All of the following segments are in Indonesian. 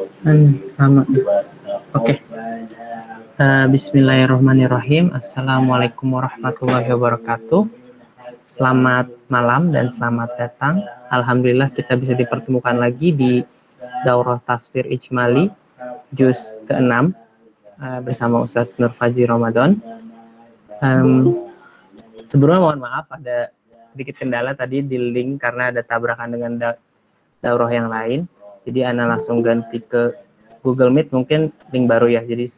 Hmm. Oke. Okay. Uh, Bismillahirrahmanirrahim. Assalamualaikum warahmatullahi wabarakatuh. Selamat malam dan selamat datang. Alhamdulillah kita bisa dipertemukan lagi di Daurah Tafsir Ijmali Juz ke-6 uh, bersama Ustadz Nur Faji Ramadan. Um, sebelumnya mohon maaf ada sedikit kendala tadi di link karena ada tabrakan dengan da daurah yang lain jadi Ana langsung ganti ke Google Meet mungkin link baru ya. Jadi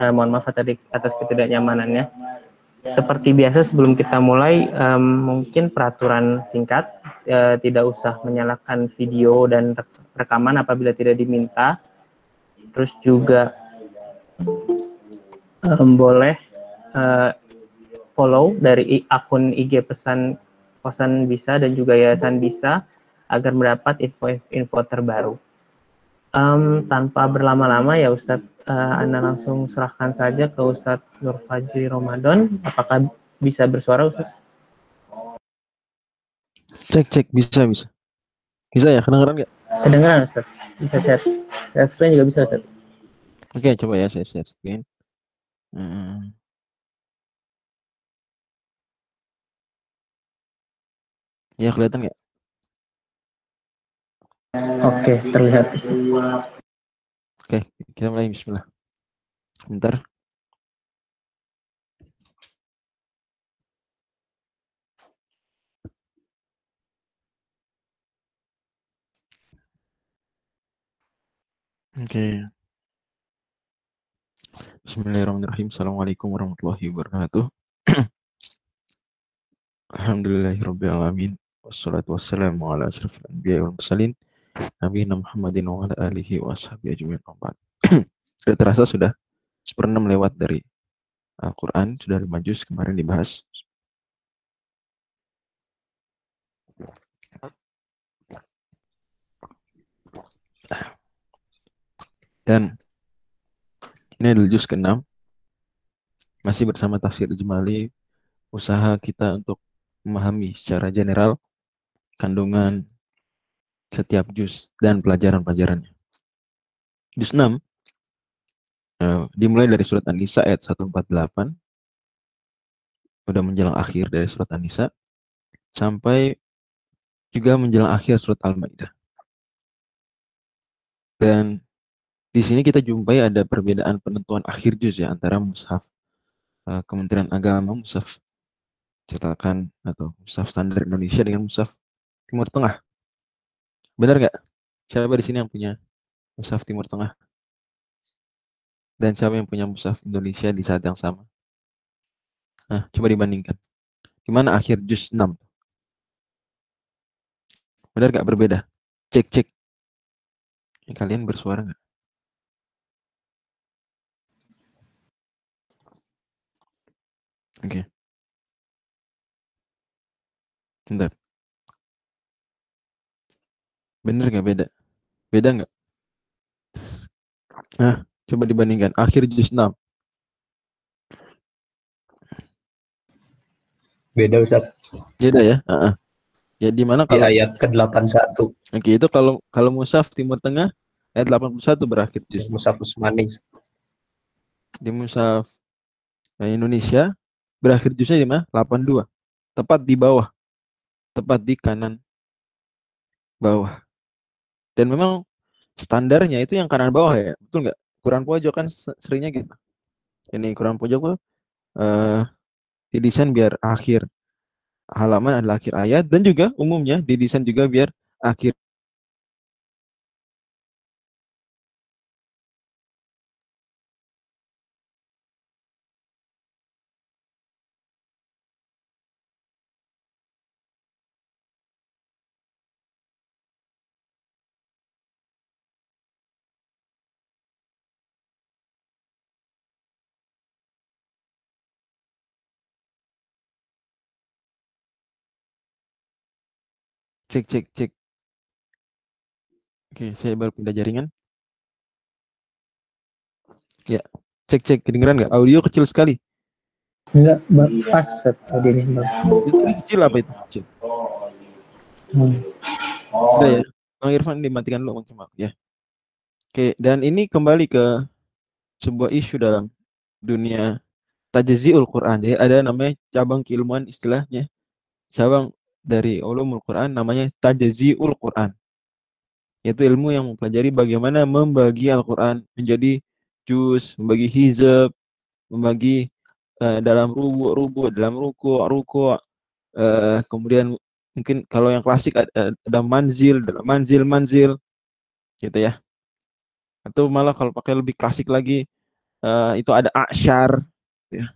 uh, mohon maaf tadi atas ketidaknyamanannya. Seperti biasa sebelum kita mulai um, mungkin peraturan singkat uh, tidak usah menyalakan video dan rekaman apabila tidak diminta. Terus juga um, boleh uh, follow dari akun IG pesan kosan bisa dan juga yayasan bisa agar mendapat info-info terbaru. Um, tanpa berlama-lama ya Ustadz, uh, Anda langsung serahkan saja ke Ustadz Nur Fajri Ramadan. Apakah bisa bersuara Ustadz? Cek, cek, bisa, bisa. Bisa ya, kedengeran nggak? Kedengeran Ustadz, bisa share. Share screen juga bisa Ustadz. Oke, coba ya saya share screen. Hmm. Ya, kelihatan nggak? Oke, terlihat. Oke, kita mulai bismillah. Bentar. Oke. Bismillahirrahmanirrahim. Assalamualaikum warahmatullahi wabarakatuh. Alhamdulillahirrahmanirrahim. Wassalatu wassalamu ala asrafil anbiya wal mursalin Nabi Muhammadin wa alihi wa sahbihi Sudah terasa sudah seperenam lewat dari Al-Quran, sudah lima juz kemarin dibahas. Dan ini adalah juz ke-6. Masih bersama tafsir Jemali, usaha kita untuk memahami secara general kandungan setiap juz dan pelajaran-pelajarannya. Juz 6 uh, eh, dimulai dari surat An-Nisa ayat 148 sudah menjelang akhir dari surat An-Nisa sampai juga menjelang akhir surat Al-Maidah. Dan di sini kita jumpai ada perbedaan penentuan akhir juz ya antara mushaf uh, Kementerian Agama, mushaf cetakan atau mushaf standar Indonesia dengan mushaf Timur Tengah. Benar nggak? Siapa di sini yang punya mushaf Timur Tengah? Dan siapa yang punya mushaf Indonesia di saat yang sama? Nah, coba dibandingkan. Di mana akhir juz 6? Benar nggak berbeda? Cek, cek. Ini kalian bersuara nggak? Oke. Okay. Bentar. Bener nggak beda? Beda nggak? Nah, coba dibandingkan. Akhir juz 6. Beda Ustaz. Beda ya? Uh -uh. Ya di mana kalau di ayat ke-81. Oke, itu kalau kalau Musaf Timur Tengah ayat 81 berakhir juz. Musaf Usmani. Di Musaf nah, Indonesia berakhir juznya di mana? 82. Tepat di bawah. Tepat di kanan bawah. Dan memang standarnya itu yang kanan bawah ya, betul nggak? Quran pojok kan seringnya gitu. Ini Quran pojok tuh uh, didesain biar akhir halaman adalah akhir ayat dan juga umumnya didesain juga biar akhir Cek, cek, cek. Oke, saya baru pindah jaringan. Ya, cek, cek. Kedengeran nggak? Audio kecil sekali. Enggak, pas Ustaz audionya. Itu kecil apa itu? Kecil. Hmm. Udah ya. Bang Irfan dimatikan dulu mungkin maaf ya. Oke. Oke, dan ini kembali ke sebuah isu dalam dunia tajziul Quran. Jadi ada namanya cabang keilmuan istilahnya. Cabang dari ulumul Quran namanya tajziul Quran. Yaitu ilmu yang mempelajari bagaimana membagi Al-Quran menjadi juz, membagi hizab, membagi uh, dalam rubu-rubu, dalam ruku, ruku, uh, kemudian mungkin kalau yang klasik ada, ada manzil, dalam manzil, manzil, gitu ya atau malah kalau pakai lebih klasik lagi uh, itu ada asyar ya.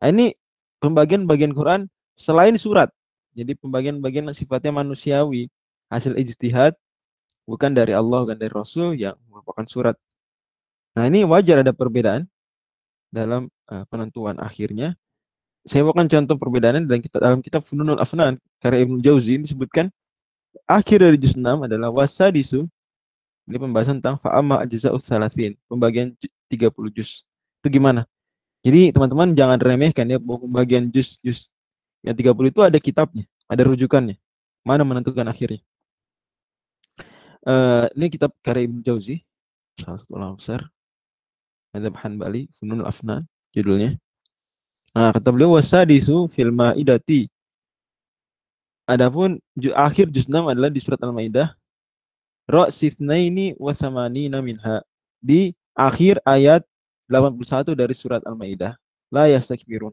Nah, ini pembagian-bagian Quran selain surat. Jadi pembagian-bagian sifatnya manusiawi, hasil ijtihad bukan dari Allah bukan dari Rasul yang merupakan surat. Nah, ini wajar ada perbedaan dalam uh, penentuan akhirnya. Saya bawakan contoh perbedaannya dalam kitab dalam kitab Fununul Afnan karya Ibnu Jauzi disebutkan akhir dari juz 6 adalah wasadisu ini pembahasan tentang fa'ama ajza'us salasin, pembagian 30 juz. Itu gimana? Jadi teman-teman jangan remehkan ya pembagian juz-juz yang 30 itu ada kitabnya, ada rujukannya. Mana menentukan akhirnya? Uh, ini kitab karya Ibnu Jauzi, salah satu ulama besar. Ada Hanbali, Funun Afnan, judulnya. Nah, kata beliau wasadisu fil ma'idati. Adapun akhir juz 6 adalah di surat Al-Maidah Ra'sithnaini wa samanina minha. Di akhir ayat 81 dari surat Al-Maidah. La yastakbirun.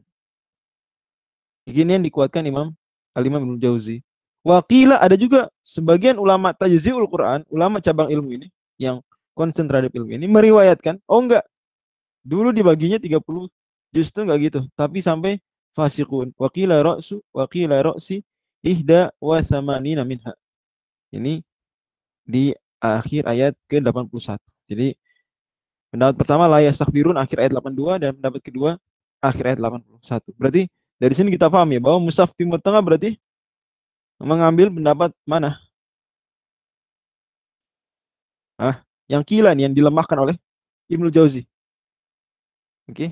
Ini yang dikuatkan Imam Al-Imam Jauzi. Wakila ada juga sebagian ulama tajziul Quran, ulama cabang ilmu ini yang konsen terhadap ilmu ini meriwayatkan, oh enggak. Dulu dibaginya 30 juz itu enggak gitu, tapi sampai fasikun. Wakila ra'su wakila ra'si ihda wa samanina minha. Ini di akhir ayat ke-81. Jadi pendapat pertama la yastakbirun akhir ayat 82 dan pendapat kedua akhir ayat 81. Berarti dari sini kita paham ya bahwa musaf timur tengah berarti mengambil pendapat mana? Ah, yang kilan yang dilemahkan oleh Ibnu Jauzi. Oke. Okay.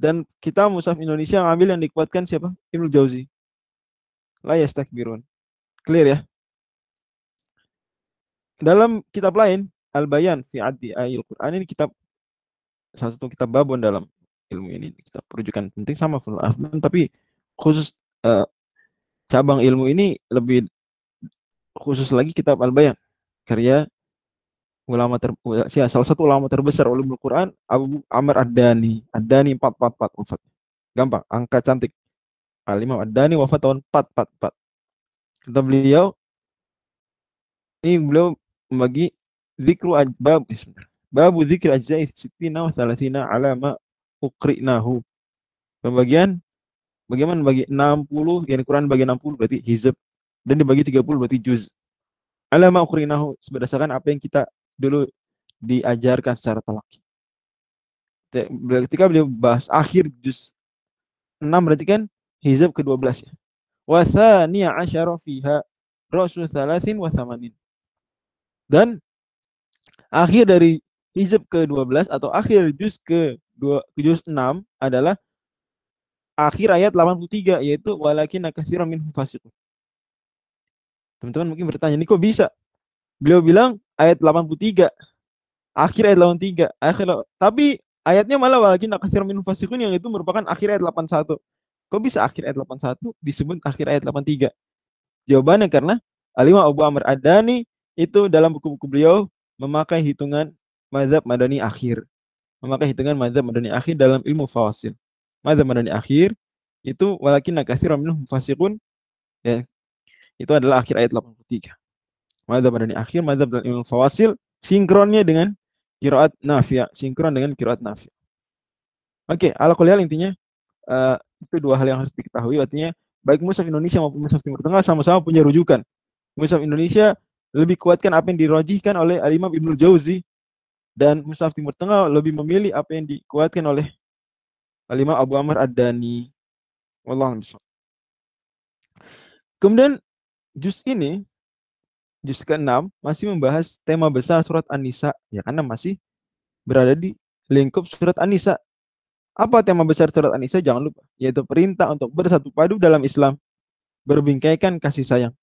Dan kita musaf Indonesia ngambil yang dikuatkan siapa? Ibnu Jauzi. La yastakbirun. Clear ya? dalam kitab lain Al-Bayan fi Addi Ayil Quran ini kitab salah satu kitab babon dalam ilmu ini kita perujukan penting sama Full Afnan tapi khusus uh, cabang ilmu ini lebih khusus lagi kitab Al-Bayan karya ulama ter ya, salah satu ulama terbesar ulumul Quran Abu Amr Ad-Dani. Ad-Dani 444 wafat. Gampang angka cantik. Al-Imam Ad-Dani wafat tahun 444 kata beliau ini beliau membagi zikru bab babu zikr ajza'i sittina wa thalathina ala ukri'nahu. Pembagian bagaimana bagi 60 yang Quran bagi 60 berarti hizab dan dibagi 30 berarti juz. Alama ukrinahu berdasarkan apa yang kita dulu diajarkan secara telak. Ketika beliau bahas akhir juz 6 berarti kan hizab ke-12 ya. Wa thaniya asyara fiha rasul 30 wa 80. Dan akhir dari hizab ke-12 atau akhir juz ke 76 adalah akhir ayat 83 yaitu walakin akasiro min. Teman-teman mungkin bertanya, ini kok bisa? Beliau bilang ayat 83. Akhir ayat 83. Akhir tapi ayatnya malah walakin akasiro min fasiqun yang itu merupakan akhir ayat 81. Kok bisa akhir ayat 81 disebut akhir ayat 83? Jawabannya karena Alimah Abu Amr Adani itu dalam buku-buku beliau memakai hitungan mazhab madani akhir. Memakai hitungan mazhab madani akhir dalam ilmu fawasil. Mazhab madani akhir itu walakin katsiran minhum fasiqun ya. Itu adalah akhir ayat 83. Mazhab madani akhir, mazhab dalam ilmu fawasil sinkronnya dengan kiraat nafia, sinkron dengan kiraat nafia. Oke, ala kuliah intinya uh, itu dua hal yang harus diketahui artinya baik mushaf Indonesia maupun mushaf Timur Tengah sama-sama punya rujukan. Mushaf Indonesia lebih kuatkan apa yang dirojihkan oleh Al-Imam Ibnu Jauzi dan Musaf Timur Tengah lebih memilih apa yang dikuatkan oleh Al-Imam Abu Amr Ad-Dani. Kemudian juz ini juz ke-6 masih membahas tema besar surat An-Nisa ya karena masih berada di lingkup surat An-Nisa. Apa tema besar surat An-Nisa? Jangan lupa, yaitu perintah untuk bersatu padu dalam Islam, berbingkaikan kasih sayang.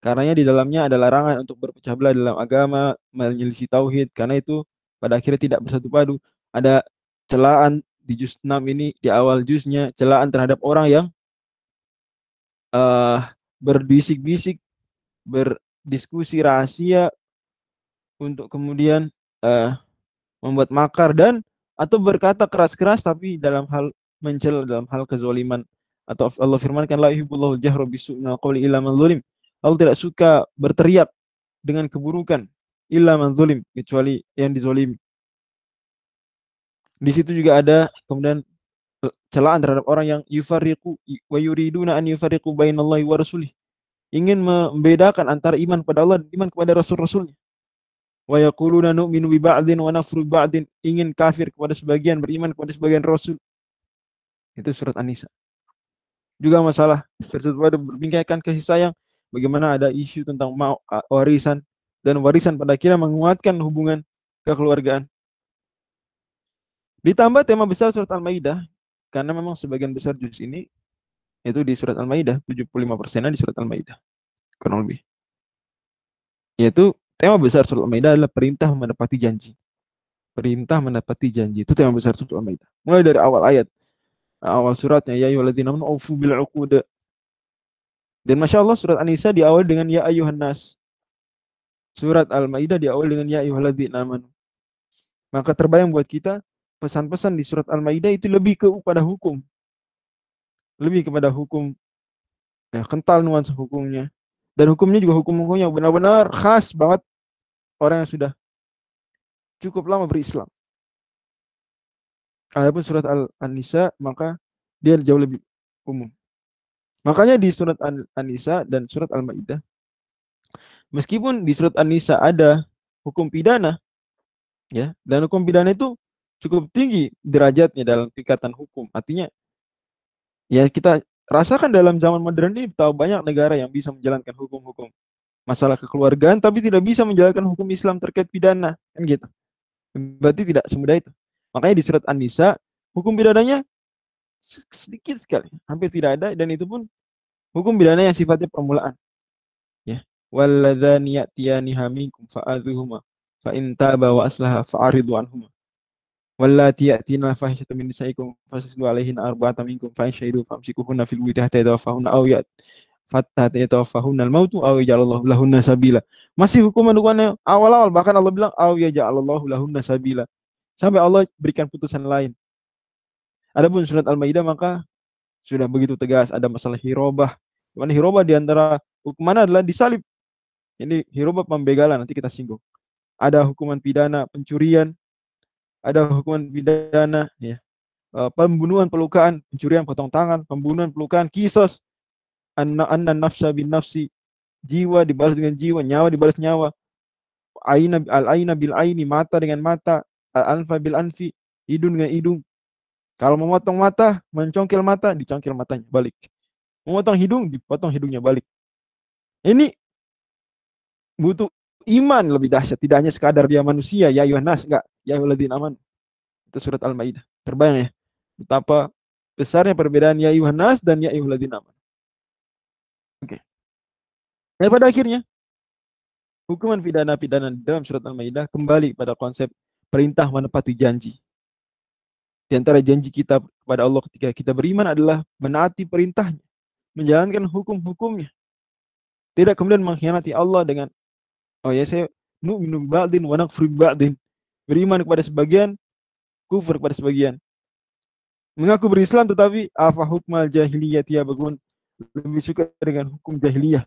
Karenanya di dalamnya ada larangan untuk berpecah belah dalam agama, menyelisih tauhid. Karena itu pada akhirnya tidak bersatu padu. Ada celaan di juz 6 ini di awal juznya celaan terhadap orang yang uh, berbisik-bisik, berdiskusi rahasia untuk kemudian uh, membuat makar dan atau berkata keras-keras tapi dalam hal mencela dalam hal kezaliman atau Allah firmankan la yuhibbullahu jahra bisu'il qawli illa man zulim. Allah tidak suka berteriak dengan keburukan illa man zulim kecuali yang dizolimi. Di situ juga ada kemudian celaan terhadap orang yang yufarriqu wa yuriduna an yufarriqu bainallahi wa rasulih. Ingin membedakan antara iman kepada Allah dan iman kepada rasul-rasulnya. Wa yaquluna nu'minu bi ba'din wa nafru ba'din. Ingin kafir kepada sebagian, beriman kepada sebagian rasul. Itu surat An-Nisa. Juga masalah tersebut berbincangkan kasih sayang bagaimana ada isu tentang warisan dan warisan pada akhirnya menguatkan hubungan kekeluargaan. Ditambah tema besar surat Al-Maidah karena memang sebagian besar juz ini itu di surat Al-Maidah, 75 persennya di surat Al-Maidah. Kurang lebih. Yaitu tema besar surat Al-Maidah adalah perintah menepati janji. Perintah menepati janji. Itu tema besar surat Al-Maidah. Mulai dari awal ayat. Awal suratnya ya ayyuhalladzina amanu bil dan Masya Allah surat An-Nisa diawali dengan Ya ayuhan nas. Surat Al-Ma'idah diawali dengan Ya ayuhalladzina amanu. Maka terbayang buat kita pesan-pesan di surat Al-Maidah itu lebih kepada hukum. Lebih kepada hukum ya, kental nuansa hukumnya. Dan hukumnya juga hukum-hukumnya benar-benar khas banget orang yang sudah cukup lama berislam. Adapun surat Al-Nisa maka dia jauh lebih umum. Makanya di surat An-Nisa dan surat Al-Maidah meskipun di surat An-Nisa ada hukum pidana ya, dan hukum pidana itu cukup tinggi derajatnya dalam tingkatan hukum. Artinya ya kita rasakan dalam zaman modern ini tahu banyak negara yang bisa menjalankan hukum-hukum masalah kekeluargaan tapi tidak bisa menjalankan hukum Islam terkait pidana kan gitu. Berarti tidak semudah itu. Makanya di surat An-Nisa hukum pidananya sedikit sekali, hampir tidak ada dan itu pun hukum pidana yang sifatnya permulaan. Walladzani ya'tiyani haminkum fa'adhuhuma fa in wa aslaha fa'aridu anhuma. Wallati ya'tina fahishatan min nisaikum fasasdu alaihin arba'atan minkum fa in syahidu famsikuhunna fil buyuti hatta fatta yatawaffahunna al-mautu aw yaj'alallahu lahunna sabila. Masih hukuman-hukumannya awal-awal bahkan Allah bilang aw yaj'alallahu lahunna sabila. Sampai Allah berikan putusan lain. Adapun surat Al-Maidah maka sudah begitu tegas ada masalah hirobah. Mana hirobah di antara hukuman adalah disalib. Ini hirobah pembegalan nanti kita singgung. Ada hukuman pidana pencurian, ada hukuman pidana ya. Eh, pembunuhan pelukaan, pencurian potong tangan, pembunuhan pelukaan, kisos, anna nafsa bin nafsi, jiwa dibalas dengan jiwa, nyawa dibalas nyawa. Aina al aina bil aini, mata dengan mata, al anfa bil anfi, hidung dengan hidung, kalau memotong mata, mencongkel mata, dicongkel matanya, balik. Memotong hidung, dipotong hidungnya balik. Ini butuh iman lebih dahsyat. Tidak hanya sekadar dia manusia, ya Yohanes, enggak. Ya Yuladin aman. Itu surat Al-Ma'idah. Terbayang ya. Betapa besarnya perbedaan ya Yohanes dan ya Yuladin aman. Oke. Okay. Dan pada akhirnya, hukuman pidana-pidana dalam surat Al-Ma'idah kembali pada konsep perintah menepati janji. Di antara janji kita kepada Allah ketika kita beriman adalah menaati perintahnya, menjalankan hukum-hukumnya. Tidak kemudian mengkhianati Allah dengan oh ya saya nu'minu ba'din wa nakfur ba'din. Beriman kepada sebagian, kufur kepada sebagian. Mengaku berislam tetapi afa hukmal jahiliyah ya bagun lebih suka dengan hukum jahiliyah.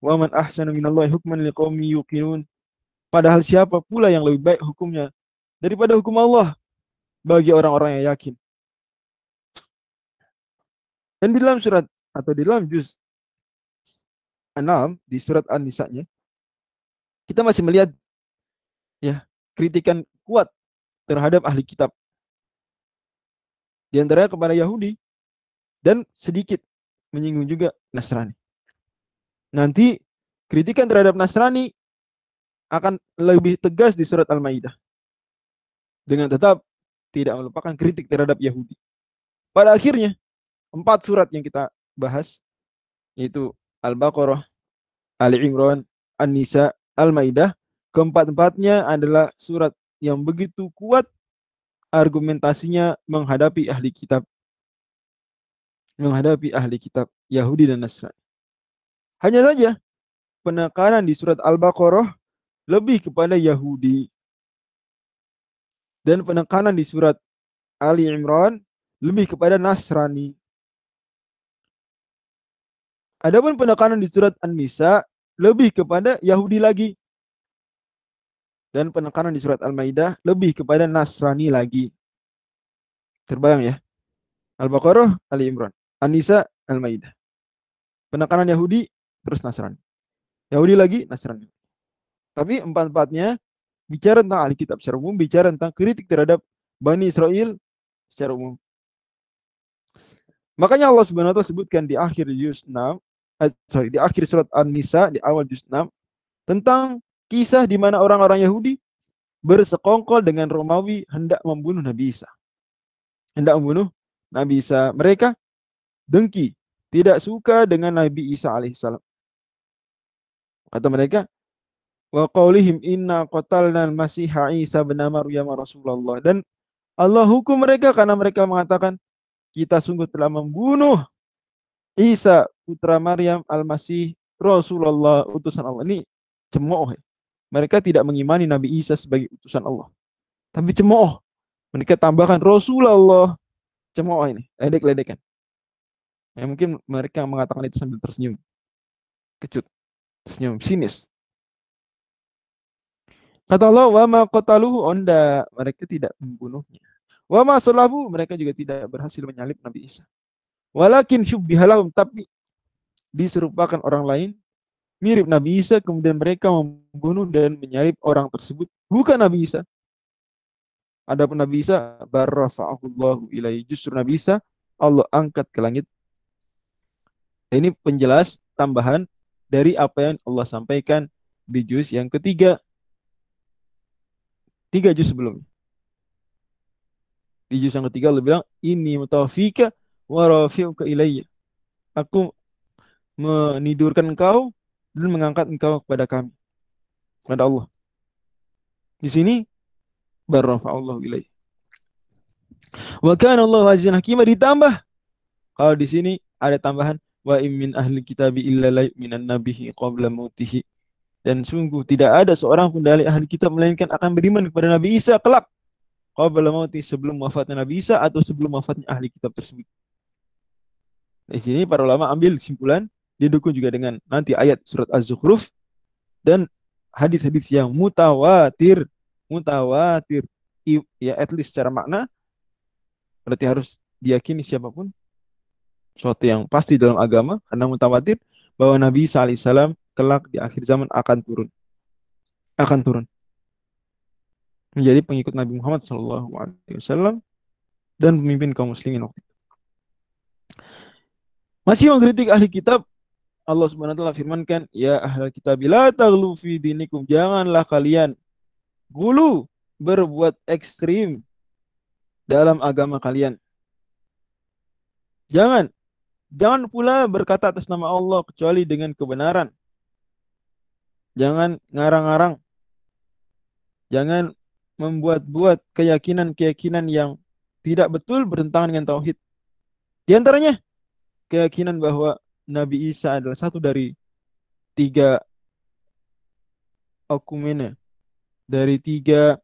Wa man ahsanu minallahi hukman liqaumi yuqinun. Padahal siapa pula yang lebih baik hukumnya daripada hukum Allah bagi orang-orang yang yakin. Dan di dalam surat atau di dalam juz 6 di surat An-Nisa-nya kita masih melihat ya kritikan kuat terhadap ahli kitab. Di antaranya kepada Yahudi dan sedikit menyinggung juga Nasrani. Nanti kritikan terhadap Nasrani akan lebih tegas di surat Al-Maidah. Dengan tetap tidak melupakan kritik terhadap Yahudi. Pada akhirnya, empat surat yang kita bahas, yaitu Al-Baqarah, Ali Imran, An-Nisa, Al-Maidah. Keempat-empatnya adalah surat yang begitu kuat argumentasinya menghadapi ahli kitab. Menghadapi ahli kitab Yahudi dan Nasrani. Hanya saja penekanan di surat Al-Baqarah lebih kepada Yahudi. Dan penekanan di surat Ali Imran lebih kepada Nasrani. Adapun penekanan di surat An-Nisa lebih kepada Yahudi lagi. Dan penekanan di surat Al-Maidah lebih kepada Nasrani lagi. Terbayang ya? Al-Baqarah, Ali Imran. An-Nisa, Al-Maidah. Penekanan Yahudi, terus Nasrani. Yahudi lagi, Nasrani. Tapi empat-empatnya bicara tentang ahli kitab secara umum, bicara tentang kritik terhadap Bani Israel secara umum. Makanya Allah Subhanahu wa sebutkan di akhir juz 6 eh, sorry, di akhir surat An-Nisa di awal juz 6 tentang kisah di mana orang-orang Yahudi bersekongkol dengan Romawi hendak membunuh Nabi Isa. Hendak membunuh Nabi Isa. Mereka dengki, tidak suka dengan Nabi Isa alaihissalam. Kata mereka, wa qaulihim inna qatalna al-masiha Isa bin Maryam Rasulullah. Dan Allah hukum mereka karena mereka mengatakan kita sungguh telah membunuh Isa putra Maryam al-Masih Rasulullah utusan Allah. Ini cemooh. Ya. Mereka tidak mengimani Nabi Isa sebagai utusan Allah. Tapi cemooh. Mereka tambahkan Rasulullah. Cemooh ini. Ledek-ledekan. Ya, mungkin mereka mengatakan itu sambil tersenyum. Kecut. Tersenyum. Sinis. Kata Allah, wa ma qataluhu onda. Mereka tidak membunuhnya. Wa ma mereka juga tidak berhasil menyalip Nabi Isa. Walakin syubbihalahum tapi diserupakan orang lain mirip Nabi Isa kemudian mereka membunuh dan menyalib orang tersebut bukan Nabi Isa. Adapun Nabi Isa barrafa'ahullahu ilaihi justru Nabi Isa Allah angkat ke langit. Ini penjelas tambahan dari apa yang Allah sampaikan di juz yang ketiga. Tiga juz sebelumnya. Di juz yang ketiga Allah bilang, ini mutawafika wa ilayya. Aku menidurkan engkau dan mengangkat engkau kepada kami. Kepada Allah. Di sini Allah ilayya. Wa kana Allah azizan ditambah. Kalau di sini ada tambahan wa min ahli kitabi illa la yu'minan nabihi qabla mautihi. Dan sungguh tidak ada seorang pun dari ahli kitab melainkan akan beriman kepada Nabi Isa kelak. Qabla mauti sebelum wafatnya Nabi Isa atau sebelum wafatnya ahli kitab tersebut. Di sini para ulama ambil kesimpulan didukung juga dengan nanti ayat surat Az-Zukhruf dan hadis-hadis yang mutawatir, mutawatir. Ya at least secara makna berarti harus diyakini siapa pun suatu yang pasti dalam agama karena mutawatir bahwa Nabi SAW kelak di akhir zaman akan turun. Akan turun. Menjadi pengikut Nabi Muhammad SAW dan pemimpin kaum muslimin waktu itu. Masih mengkritik ahli kitab, Allah Subhanahu wa taala firmankan, "Ya ahli kitab, la taghlu fi dinikum." Janganlah kalian gulu berbuat ekstrim dalam agama kalian. Jangan jangan pula berkata atas nama Allah kecuali dengan kebenaran. Jangan ngarang-ngarang. Jangan membuat-buat keyakinan-keyakinan yang tidak betul bertentangan dengan tauhid. Di antaranya keyakinan bahwa Nabi Isa adalah satu dari tiga okumene, dari tiga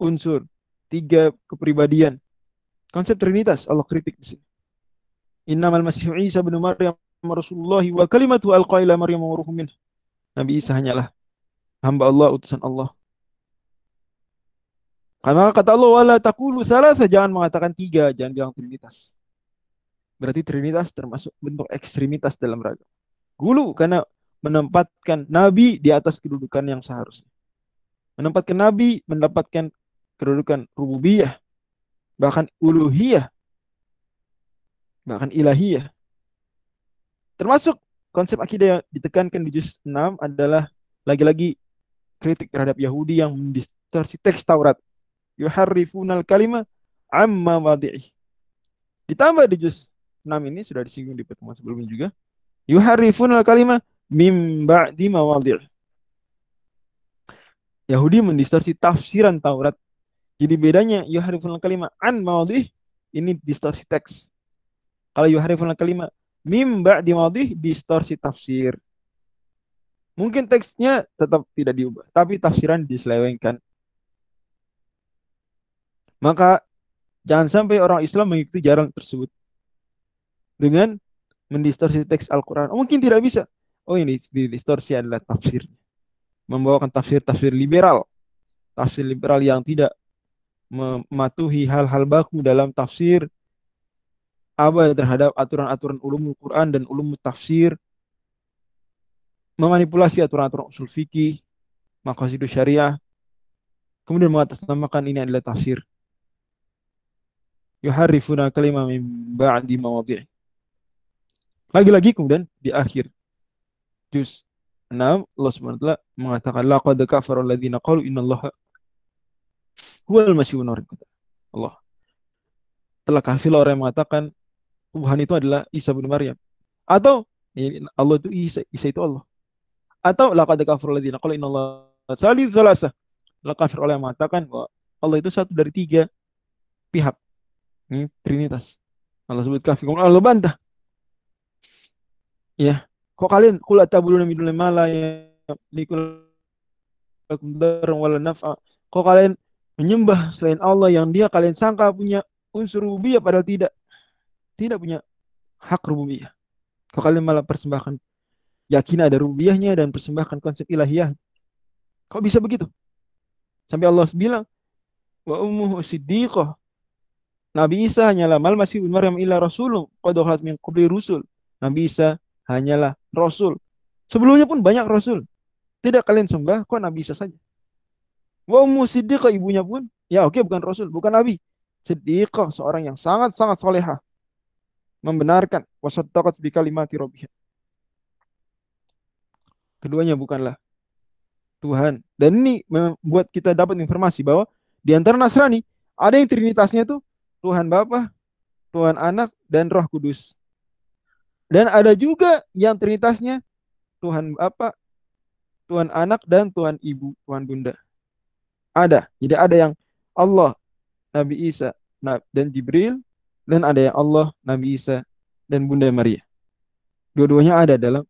unsur, tiga kepribadian. Konsep Trinitas Allah kritik di sini. Innamal Masih Isa bin Maryam Rasulullah wa kalimatu alqaila Maryam wa ruhum Nabi Isa hanyalah hamba Allah, utusan Allah. Karena kata Allah, wala takulu salah, jangan mengatakan tiga, jangan bilang Trinitas. Berarti Trinitas termasuk bentuk ekstremitas dalam ragam. Gulu karena menempatkan Nabi di atas kedudukan yang seharusnya. Menempatkan Nabi mendapatkan kedudukan rububiyah, bahkan uluhiyah, bahkan ilahiyah. Termasuk konsep akidah yang ditekankan di juz 6 adalah lagi-lagi kritik terhadap Yahudi yang mendistorsi teks Taurat. Yuharrifunal kalima amma wadi'ih. Ditambah di juz 6 ini sudah disinggung di pertemuan sebelumnya juga. Yuharifun al kalimah mim ba'di mawadhi' Yahudi mendistorsi tafsiran Taurat. Jadi bedanya yuharifun kalimat an mawadhi ini distorsi teks. Kalau yuharifun kalimat mim ba'di mawadhi distorsi tafsir. Mungkin teksnya tetap tidak diubah, tapi tafsiran diselewengkan. Maka jangan sampai orang Islam mengikuti jalan tersebut dengan mendistorsi teks Al-Quran. Oh, mungkin tidak bisa. Oh ini distorsi adalah tafsir. Membawakan tafsir-tafsir liberal. Tafsir liberal yang tidak mematuhi hal-hal baku dalam tafsir apa terhadap aturan-aturan ulum Quran dan ulum tafsir memanipulasi aturan-aturan usul fikih, maqasid syariah, kemudian mengatasnamakan ini adalah tafsir. Yuharifuna kalimah min ba'di. Lagi-lagi kemudian di akhir juz 6 Allah SWT mengatakan laqad kafara alladziina qalu innallaha huwal masyihun Allah. Telah kafir orang yang mengatakan Tuhan itu adalah Isa bin Maryam. Atau Allah itu Isa, Isa itu Allah. Atau laqad kafara alladziina qalu innallaha salih salasa telah kafir orang yang mengatakan bahwa Allah itu satu dari tiga pihak. Ini Trinitas. Allah sebut kafir. Allah bantah Ya, kok kalian kula tabuluna min dunil mala ya likul wala naf'a. Kok kalian menyembah selain Allah yang dia kalian sangka punya unsur rububiyah padahal tidak. Tidak punya hak rububiyah. Kok kalian malah persembahkan yakin ada rububiyahnya dan persembahkan konsep ilahiyah. Kok bisa begitu? Sampai Allah bilang, wa ummuhu siddiqah. Nabi Isa hanyalah mal masih Maryam illa rasulun qad min qabli rusul. Nabi Isa hanyalah Rasul. Sebelumnya pun banyak Rasul. Tidak kalian sembah, kok Nabi Isa saja. Wa Ummu Siddiqah ibunya pun, ya oke okay, bukan Rasul, bukan Nabi. Siddiqah, seorang yang sangat-sangat soleha. Membenarkan. Wasattaqat bi kalimati rabbiha. Keduanya bukanlah Tuhan. Dan ini membuat kita dapat informasi bahwa di antara Nasrani, ada yang trinitasnya itu Tuhan Bapa, Tuhan Anak, dan Roh Kudus. Dan ada juga yang trinitasnya Tuhan Bapa, Tuhan Anak, dan Tuhan Ibu, Tuhan Bunda. Ada. Jadi ada yang Allah, Nabi Isa, dan Jibril, dan ada yang Allah, Nabi Isa, dan Bunda Maria. Dua-duanya ada dalam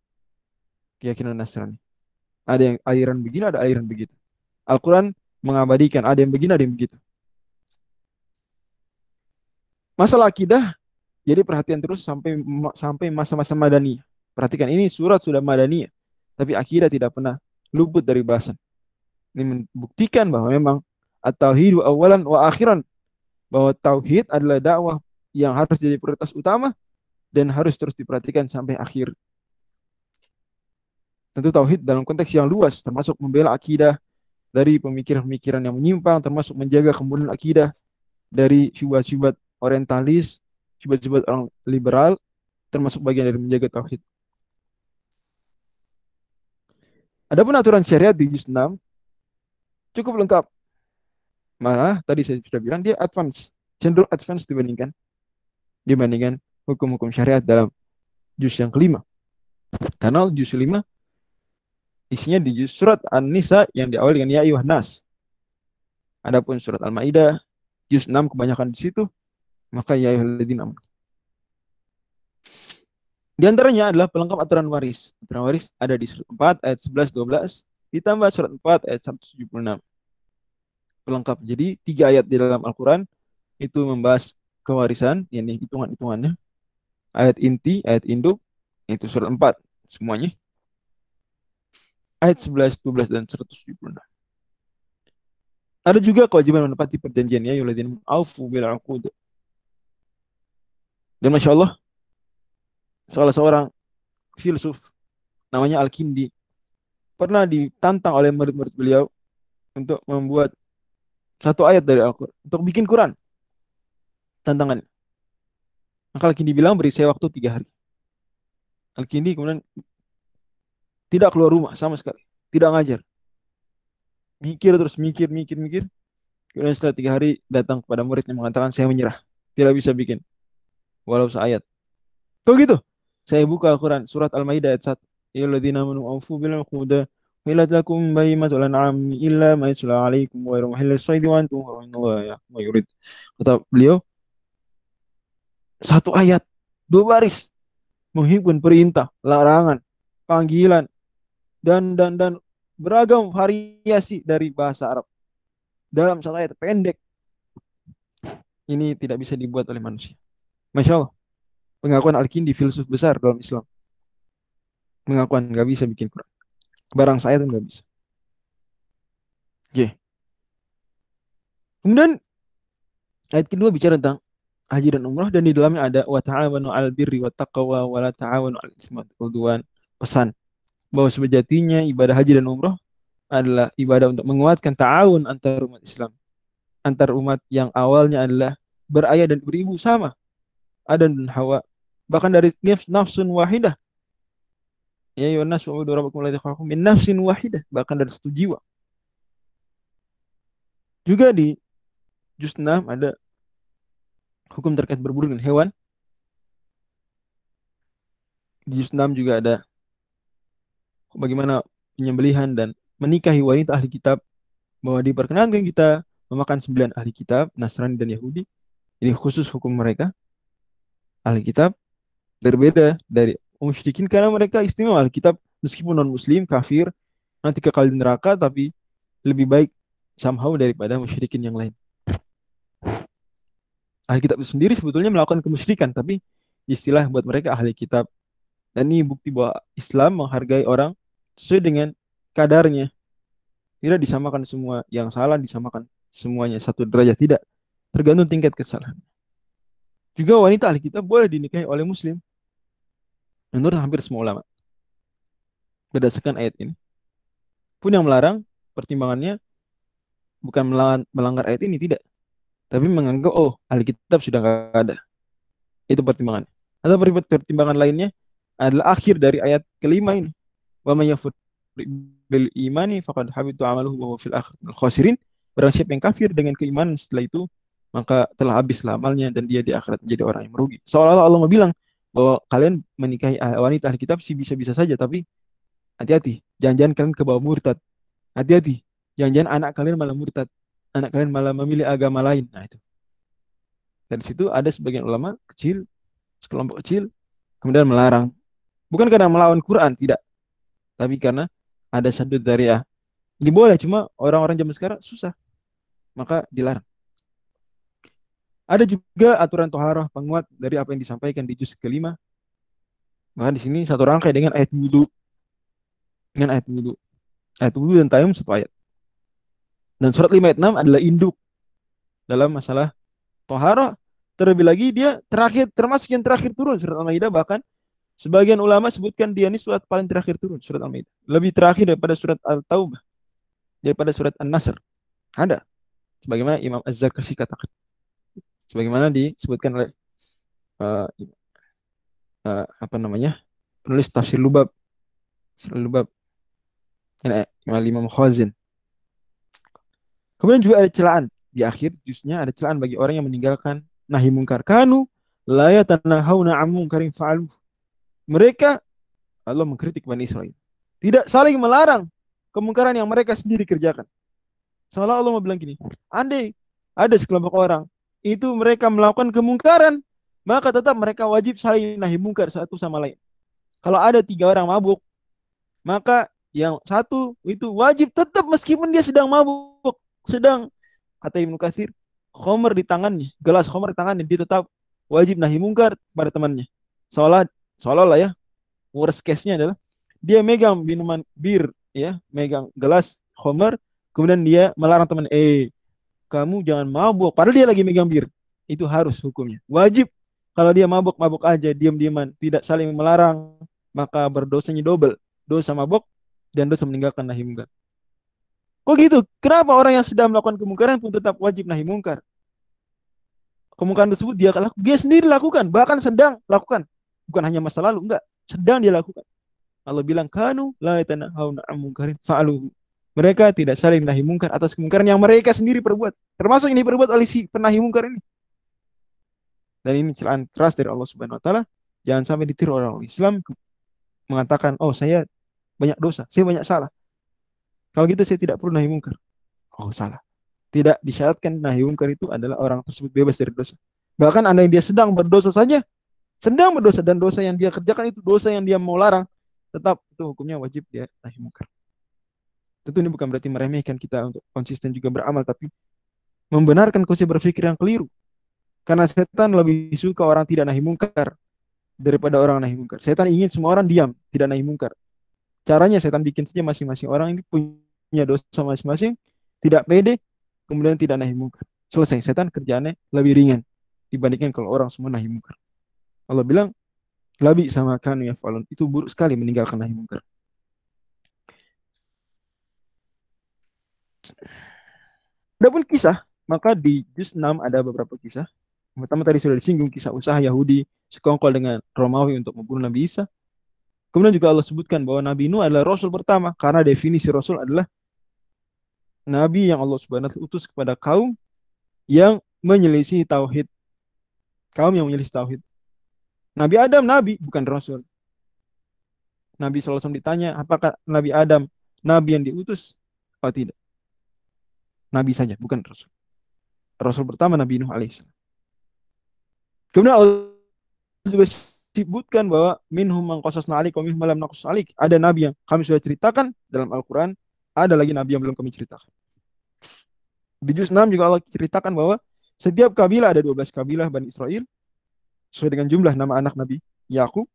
keyakinan Nasrani. Ada yang aliran begini, ada aliran begitu. Al-Quran mengabadikan, ada yang begini, ada yang begitu. Masalah akidah jadi perhatian terus sampai sampai masa-masa madani. Perhatikan ini surat sudah madani, tapi akidah tidak pernah luput dari bahasan. Ini membuktikan bahwa memang at-tauhid awalan wa akhiran bahwa tauhid adalah dakwah yang harus jadi prioritas utama dan harus terus diperhatikan sampai akhir. Tentu tauhid dalam konteks yang luas termasuk membela akidah dari pemikiran-pemikiran yang menyimpang termasuk menjaga kemudian akidah dari syubhat-syubhat orientalis coba-coba orang liberal termasuk bagian dari menjaga tauhid. Adapun aturan syariat di juz 6 cukup lengkap. Malah tadi saya sudah bilang dia advance, cenderung advance dibandingkan dibandingkan hukum-hukum syariat dalam juz yang kelima. Karena juz 5 isinya di juz surat An-Nisa yang diawali dengan ya ayuhan nas. Adapun surat Al-Maidah juz 6 kebanyakan di situ maka ya ayyuhalladzina Di antaranya adalah pelengkap aturan waris. Aturan waris ada di surat 4 ayat 11 12 ditambah surat 4 ayat 176. Pelengkap. Jadi tiga ayat di dalam Al-Qur'an itu membahas kewarisan, ini hitungan-hitungannya. Ayat inti, ayat induk itu surat 4 semuanya. Ayat 11, 12 dan 176. Ada juga kewajiban menepati perjanjian ya, yuladin aufu bil uqud. Dan Masya Allah, salah seorang filsuf namanya Al-Kindi pernah ditantang oleh murid-murid beliau untuk membuat satu ayat dari Al-Quran, untuk bikin Quran. Tantangan. Maka Al-Kindi bilang beri saya waktu tiga hari. Al-Kindi kemudian tidak keluar rumah sama sekali. Tidak ngajar. Mikir terus, mikir, mikir, mikir. Kemudian setelah tiga hari datang kepada murid yang mengatakan saya menyerah. Tidak bisa bikin walau seayat. Kok gitu? Saya buka Al-Quran, surat Al-Maidah ayat 1. ya alladzina amanu awfu bil uqud Hilat lakum bahimatul an'am illa ma yusla alaikum wa yarmuhil sayyidi wa antum Allah ya yurid. Kata beliau satu ayat dua baris menghimpun perintah, larangan, panggilan dan dan dan beragam variasi dari bahasa Arab dalam satu ayat pendek ini tidak bisa dibuat oleh manusia. Masya Allah. Pengakuan Al-Kindi filsuf besar dalam Islam. Pengakuan nggak bisa bikin Quran. Barang saya tuh nggak bisa. Oke. Kemudian ayat kedua bicara tentang haji dan umrah dan di dalamnya ada wa ta'awanu 'alal birri wat taqwa wa la ta'awanu wal Pesan bahwa sejatinya ibadah haji dan umrah adalah ibadah untuk menguatkan ta'awun antar umat Islam. Antar umat yang awalnya adalah berayah dan beribu sama. Adam dan Hawa. Bahkan dari nafsun wahidah. Ya Yonas wa udu rabbakum alladhi khalaqakum min nafsin wahidah. Bahkan dari satu jiwa. Juga di juz 6 ada hukum terkait berburu dengan hewan. Di juz 6 juga ada bagaimana penyembelihan dan menikahi wanita ahli kitab bahwa diperkenankan kita memakan sembilan ahli kitab Nasrani dan Yahudi ini khusus hukum mereka. Ahli kitab berbeda dari musyrikin karena mereka istimewa ahli kitab meskipun non muslim kafir nanti kekal di neraka tapi lebih baik somehow daripada musyrikin yang lain. Ahli kitab itu sendiri sebetulnya melakukan kemusyrikan tapi istilah buat mereka ahli kitab. Dan ini bukti bahwa Islam menghargai orang sesuai dengan kadarnya. Tidak disamakan semua yang salah disamakan semuanya satu derajat tidak tergantung tingkat kesalahan. Juga wanita ahli kitab boleh dinikahi oleh muslim. Menurut hampir semua ulama. Berdasarkan ayat ini. Pun yang melarang pertimbangannya bukan melanggar ayat ini tidak. Tapi menganggap oh ahli kitab sudah nggak ada. Itu pertimbangan. Atau pertimbangan lainnya adalah akhir dari ayat kelima ini. Wa may bil imani faqad habitu amaluhu wa fil akhir khasirin. Barang siapa yang kafir dengan keimanan setelah itu maka telah habislah amalnya dan dia di akhirat menjadi orang yang merugi. Seolah-olah Allah mau bilang bahwa kalian menikahi wanita ahli kitab sih bisa-bisa saja, tapi hati-hati, jangan-jangan kalian ke bawah murtad. Hati-hati, jangan-jangan anak kalian malah murtad, anak kalian malah memilih agama lain. Nah itu. Dari situ ada sebagian ulama kecil, sekelompok kecil, kemudian melarang. Bukan karena melawan Quran, tidak. Tapi karena ada sadud dariah. Ini boleh, cuma orang-orang zaman sekarang susah. Maka dilarang. Ada juga aturan toharoh penguat dari apa yang disampaikan di juz kelima. Maka di sini satu rangkai dengan ayat wudhu. Dengan ayat wudhu. Ayat wudhu dan tayum satu ayat. Dan surat 5 ayat 6 adalah induk dalam masalah toharoh. Terlebih lagi dia terakhir termasuk yang terakhir turun surat Al-Maidah bahkan sebagian ulama sebutkan dia ini surat paling terakhir turun surat Al-Maidah. Lebih terakhir daripada surat Al-Taubah. Daripada surat An-Nasr. Ada. Sebagaimana Imam Az-Zarkashi katakan sebagaimana disebutkan oleh uh, uh, apa namanya penulis tafsir Lubab Lubab Imam Khazin. Kemudian juga ada celaan. Di akhir jusnya ada celaan bagi orang yang meninggalkan nahi mungkar. Kanu la yatanahawna an mereka Allah mengkritik Bani Israel. Tidak saling melarang kemungkaran yang mereka sendiri kerjakan. Seolah Allah mau bilang gini andai ada sekelompok orang itu mereka melakukan kemungkaran, maka tetap mereka wajib saling nahi mungkar satu sama lain. Kalau ada tiga orang mabuk, maka yang satu itu wajib tetap meskipun dia sedang mabuk, sedang kata Ibnu Katsir, khomer di tangannya, gelas khomer di tangannya, dia tetap wajib nahi mungkar pada temannya. Seolah lah ya, worst case-nya adalah dia megang minuman bir, ya, megang gelas khomer, kemudian dia melarang teman, eh kamu jangan mabuk. Padahal dia lagi megang bir. Itu harus hukumnya. Wajib. Kalau dia mabuk-mabuk aja, diam-diaman, tidak saling melarang, maka berdosanya double. Dosa mabuk dan dosa meninggalkan nahi mungkar. Kok gitu? Kenapa orang yang sedang melakukan kemungkaran pun tetap wajib nahi mungkar? Kemungkaran tersebut dia lakukan, dia sendiri lakukan, bahkan sedang lakukan. Bukan hanya masa lalu, enggak, sedang dia lakukan. Allah bilang kanu la yatanahawna an munkarin fa'aluhu. Mereka tidak saling nahi mungkar atas kemungkaran yang mereka sendiri perbuat. Termasuk ini perbuat oleh si penahi mungkar ini. Dan ini celaan keras dari Allah Subhanahu wa taala. Jangan sampai ditiru orang Islam mengatakan, oh saya banyak dosa, saya banyak salah. Kalau gitu saya tidak perlu nahi mungkar. Oh salah. Tidak disyaratkan nahi mungkar itu adalah orang tersebut bebas dari dosa. Bahkan anda yang dia sedang berdosa saja, sedang berdosa dan dosa yang dia kerjakan itu dosa yang dia mau larang, tetap itu hukumnya wajib dia nahi mungkar. Tentu ini bukan berarti meremehkan kita untuk konsisten juga beramal, tapi membenarkan konsep berpikir yang keliru. Karena setan lebih suka orang tidak nahi mungkar daripada orang nahi mungkar. Setan ingin semua orang diam, tidak nahi mungkar. Caranya setan bikin saja masing-masing orang ini punya dosa masing-masing, tidak pede, kemudian tidak nahi mungkar. Selesai, setan kerjaannya lebih ringan dibandingkan kalau orang semua nahi mungkar. Allah bilang, labi sama kanu ya falun. Itu buruk sekali meninggalkan nahi mungkar. Adapun kisah, maka di juz 6 ada beberapa kisah. Pertama tadi sudah disinggung kisah usaha Yahudi sekongkol dengan Romawi untuk membunuh Nabi Isa. Kemudian juga Allah sebutkan bahwa Nabi Nuh adalah Rasul pertama karena definisi Rasul adalah Nabi yang Allah Subhanahu utus kepada kaum yang menyelisih tauhid. Kaum yang menyelisih tauhid. Nabi Adam Nabi bukan Rasul. Nabi SAW ditanya apakah Nabi Adam Nabi yang diutus? Oh tidak. Nabi saja bukan Rasul. Rasul pertama Nabi Nuh alaihissalam. Kemudian Allah juga disebutkan bahwa minhum mangkosasna alik wa minhum. Ada nabi yang kami sudah ceritakan dalam Al-Qur'an, ada lagi nabi yang belum kami ceritakan. Di juz 6 juga Allah ceritakan bahwa setiap kabilah ada 12 kabilah Bani Israel sesuai dengan jumlah nama anak Nabi Yakub.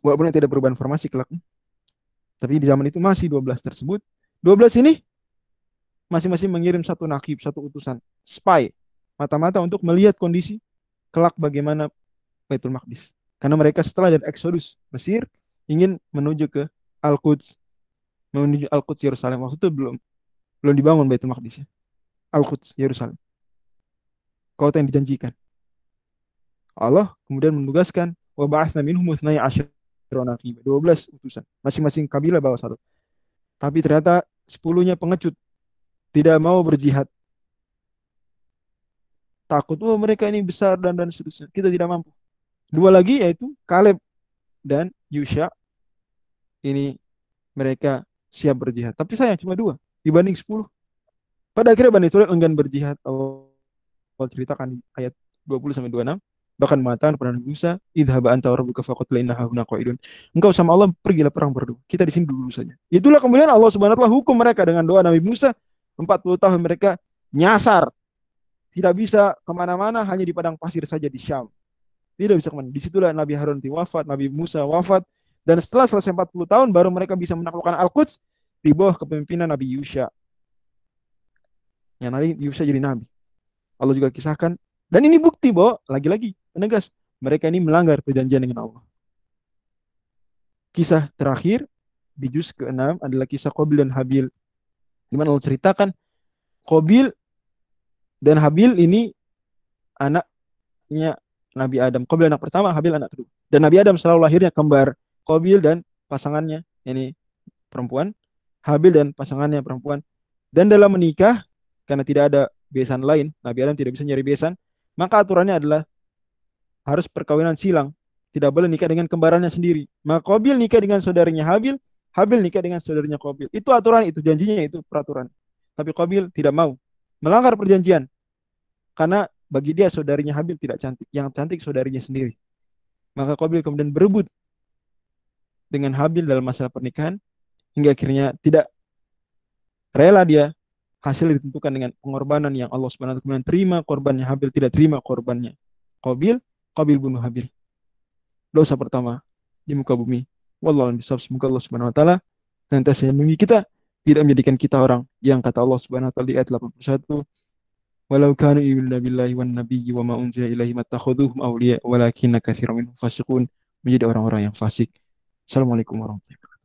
Walaupun tidak perubahan formasi kelak. Tapi di zaman itu masih 12 tersebut. 12 ini masing-masing mengirim satu nakib, satu utusan, spy, mata-mata untuk melihat kondisi kelak bagaimana Baitul Maqdis. Karena mereka setelah dari Exodus Mesir ingin menuju ke Al-Quds, menuju Al-Quds Yerusalem. Waktu itu belum belum dibangun Baitul Maqdis ya. Al-Quds Yerusalem. Kota yang dijanjikan. Allah kemudian menugaskan wa ba'atsna minhum 12 utusan. Masing-masing kabilah bawa satu. Tapi ternyata sepuluhnya pengecut. Tidak mau berjihad. Takut, oh mereka ini besar dan dan seterusnya. Kita tidak mampu. Dua lagi yaitu Kaleb dan Yusha. Ini mereka siap berjihad. Tapi saya cuma dua dibanding sepuluh. Pada akhirnya Bani Israel enggan berjihad. Allah ceritakan ayat 20 sampai 26 bahkan mengatakan kepada Musa, "Idhab anta rabbuka faqatil inna hauna qaidun." Engkau sama Allah pergilah perang berdua. Kita di sini dulu saja. Itulah kemudian Allah Subhanahu hukum mereka dengan doa Nabi Musa 40 tahun mereka nyasar. Tidak bisa ke mana-mana hanya di padang pasir saja di Syam. Tidak bisa ke mana. Di situlah Nabi Harun wafat, Nabi Musa wafat. Dan setelah selesai 40 tahun baru mereka bisa menaklukkan Al-Quds di bawah kepemimpinan Nabi Yusha. Yang nanti Yusha jadi Nabi. Allah juga kisahkan. Dan ini bukti bahwa lagi-lagi penegas mereka ini melanggar perjanjian dengan Allah. Kisah terakhir di juz ke-6 adalah kisah Qabil dan Habil. Di mana Allah ceritakan Qabil dan Habil ini anaknya Nabi Adam. Qabil anak pertama, Habil anak kedua. Dan Nabi Adam selalu lahirnya kembar. Qabil dan pasangannya, ini perempuan. Habil dan pasangannya perempuan. Dan dalam menikah, karena tidak ada besan lain, Nabi Adam tidak bisa nyari besan, maka aturannya adalah harus perkawinan silang. Tidak boleh nikah dengan kembarannya sendiri. Maka Qabil nikah dengan saudaranya Habil, Habil nikah dengan saudaranya Qabil. Itu aturan, itu janjinya, itu peraturan. Tapi Qabil tidak mau. Melanggar perjanjian. Karena bagi dia saudarinya Habil tidak cantik. Yang cantik saudarinya sendiri. Maka Qabil kemudian berebut dengan Habil dalam masalah pernikahan hingga akhirnya tidak rela dia hasil ditentukan dengan pengorbanan yang Allah Subhanahu terima korbannya Habil tidak terima korbannya Qabil Qabil bunuh Habil dosa pertama di muka bumi wallahu bisawab semoga Allah Subhanahu wa taala senantiasa melindungi kita tidak menjadikan kita orang yang kata Allah Subhanahu wa taala di ayat 81 walau kanu yu'minuna billahi wan nabiyyi wa ma unzila ilaihi mattakhuduhum awliya walakinna katsiran minhum fasiqun menjadi orang-orang yang fasik. Assalamualaikum warahmatullahi wabarakatuh.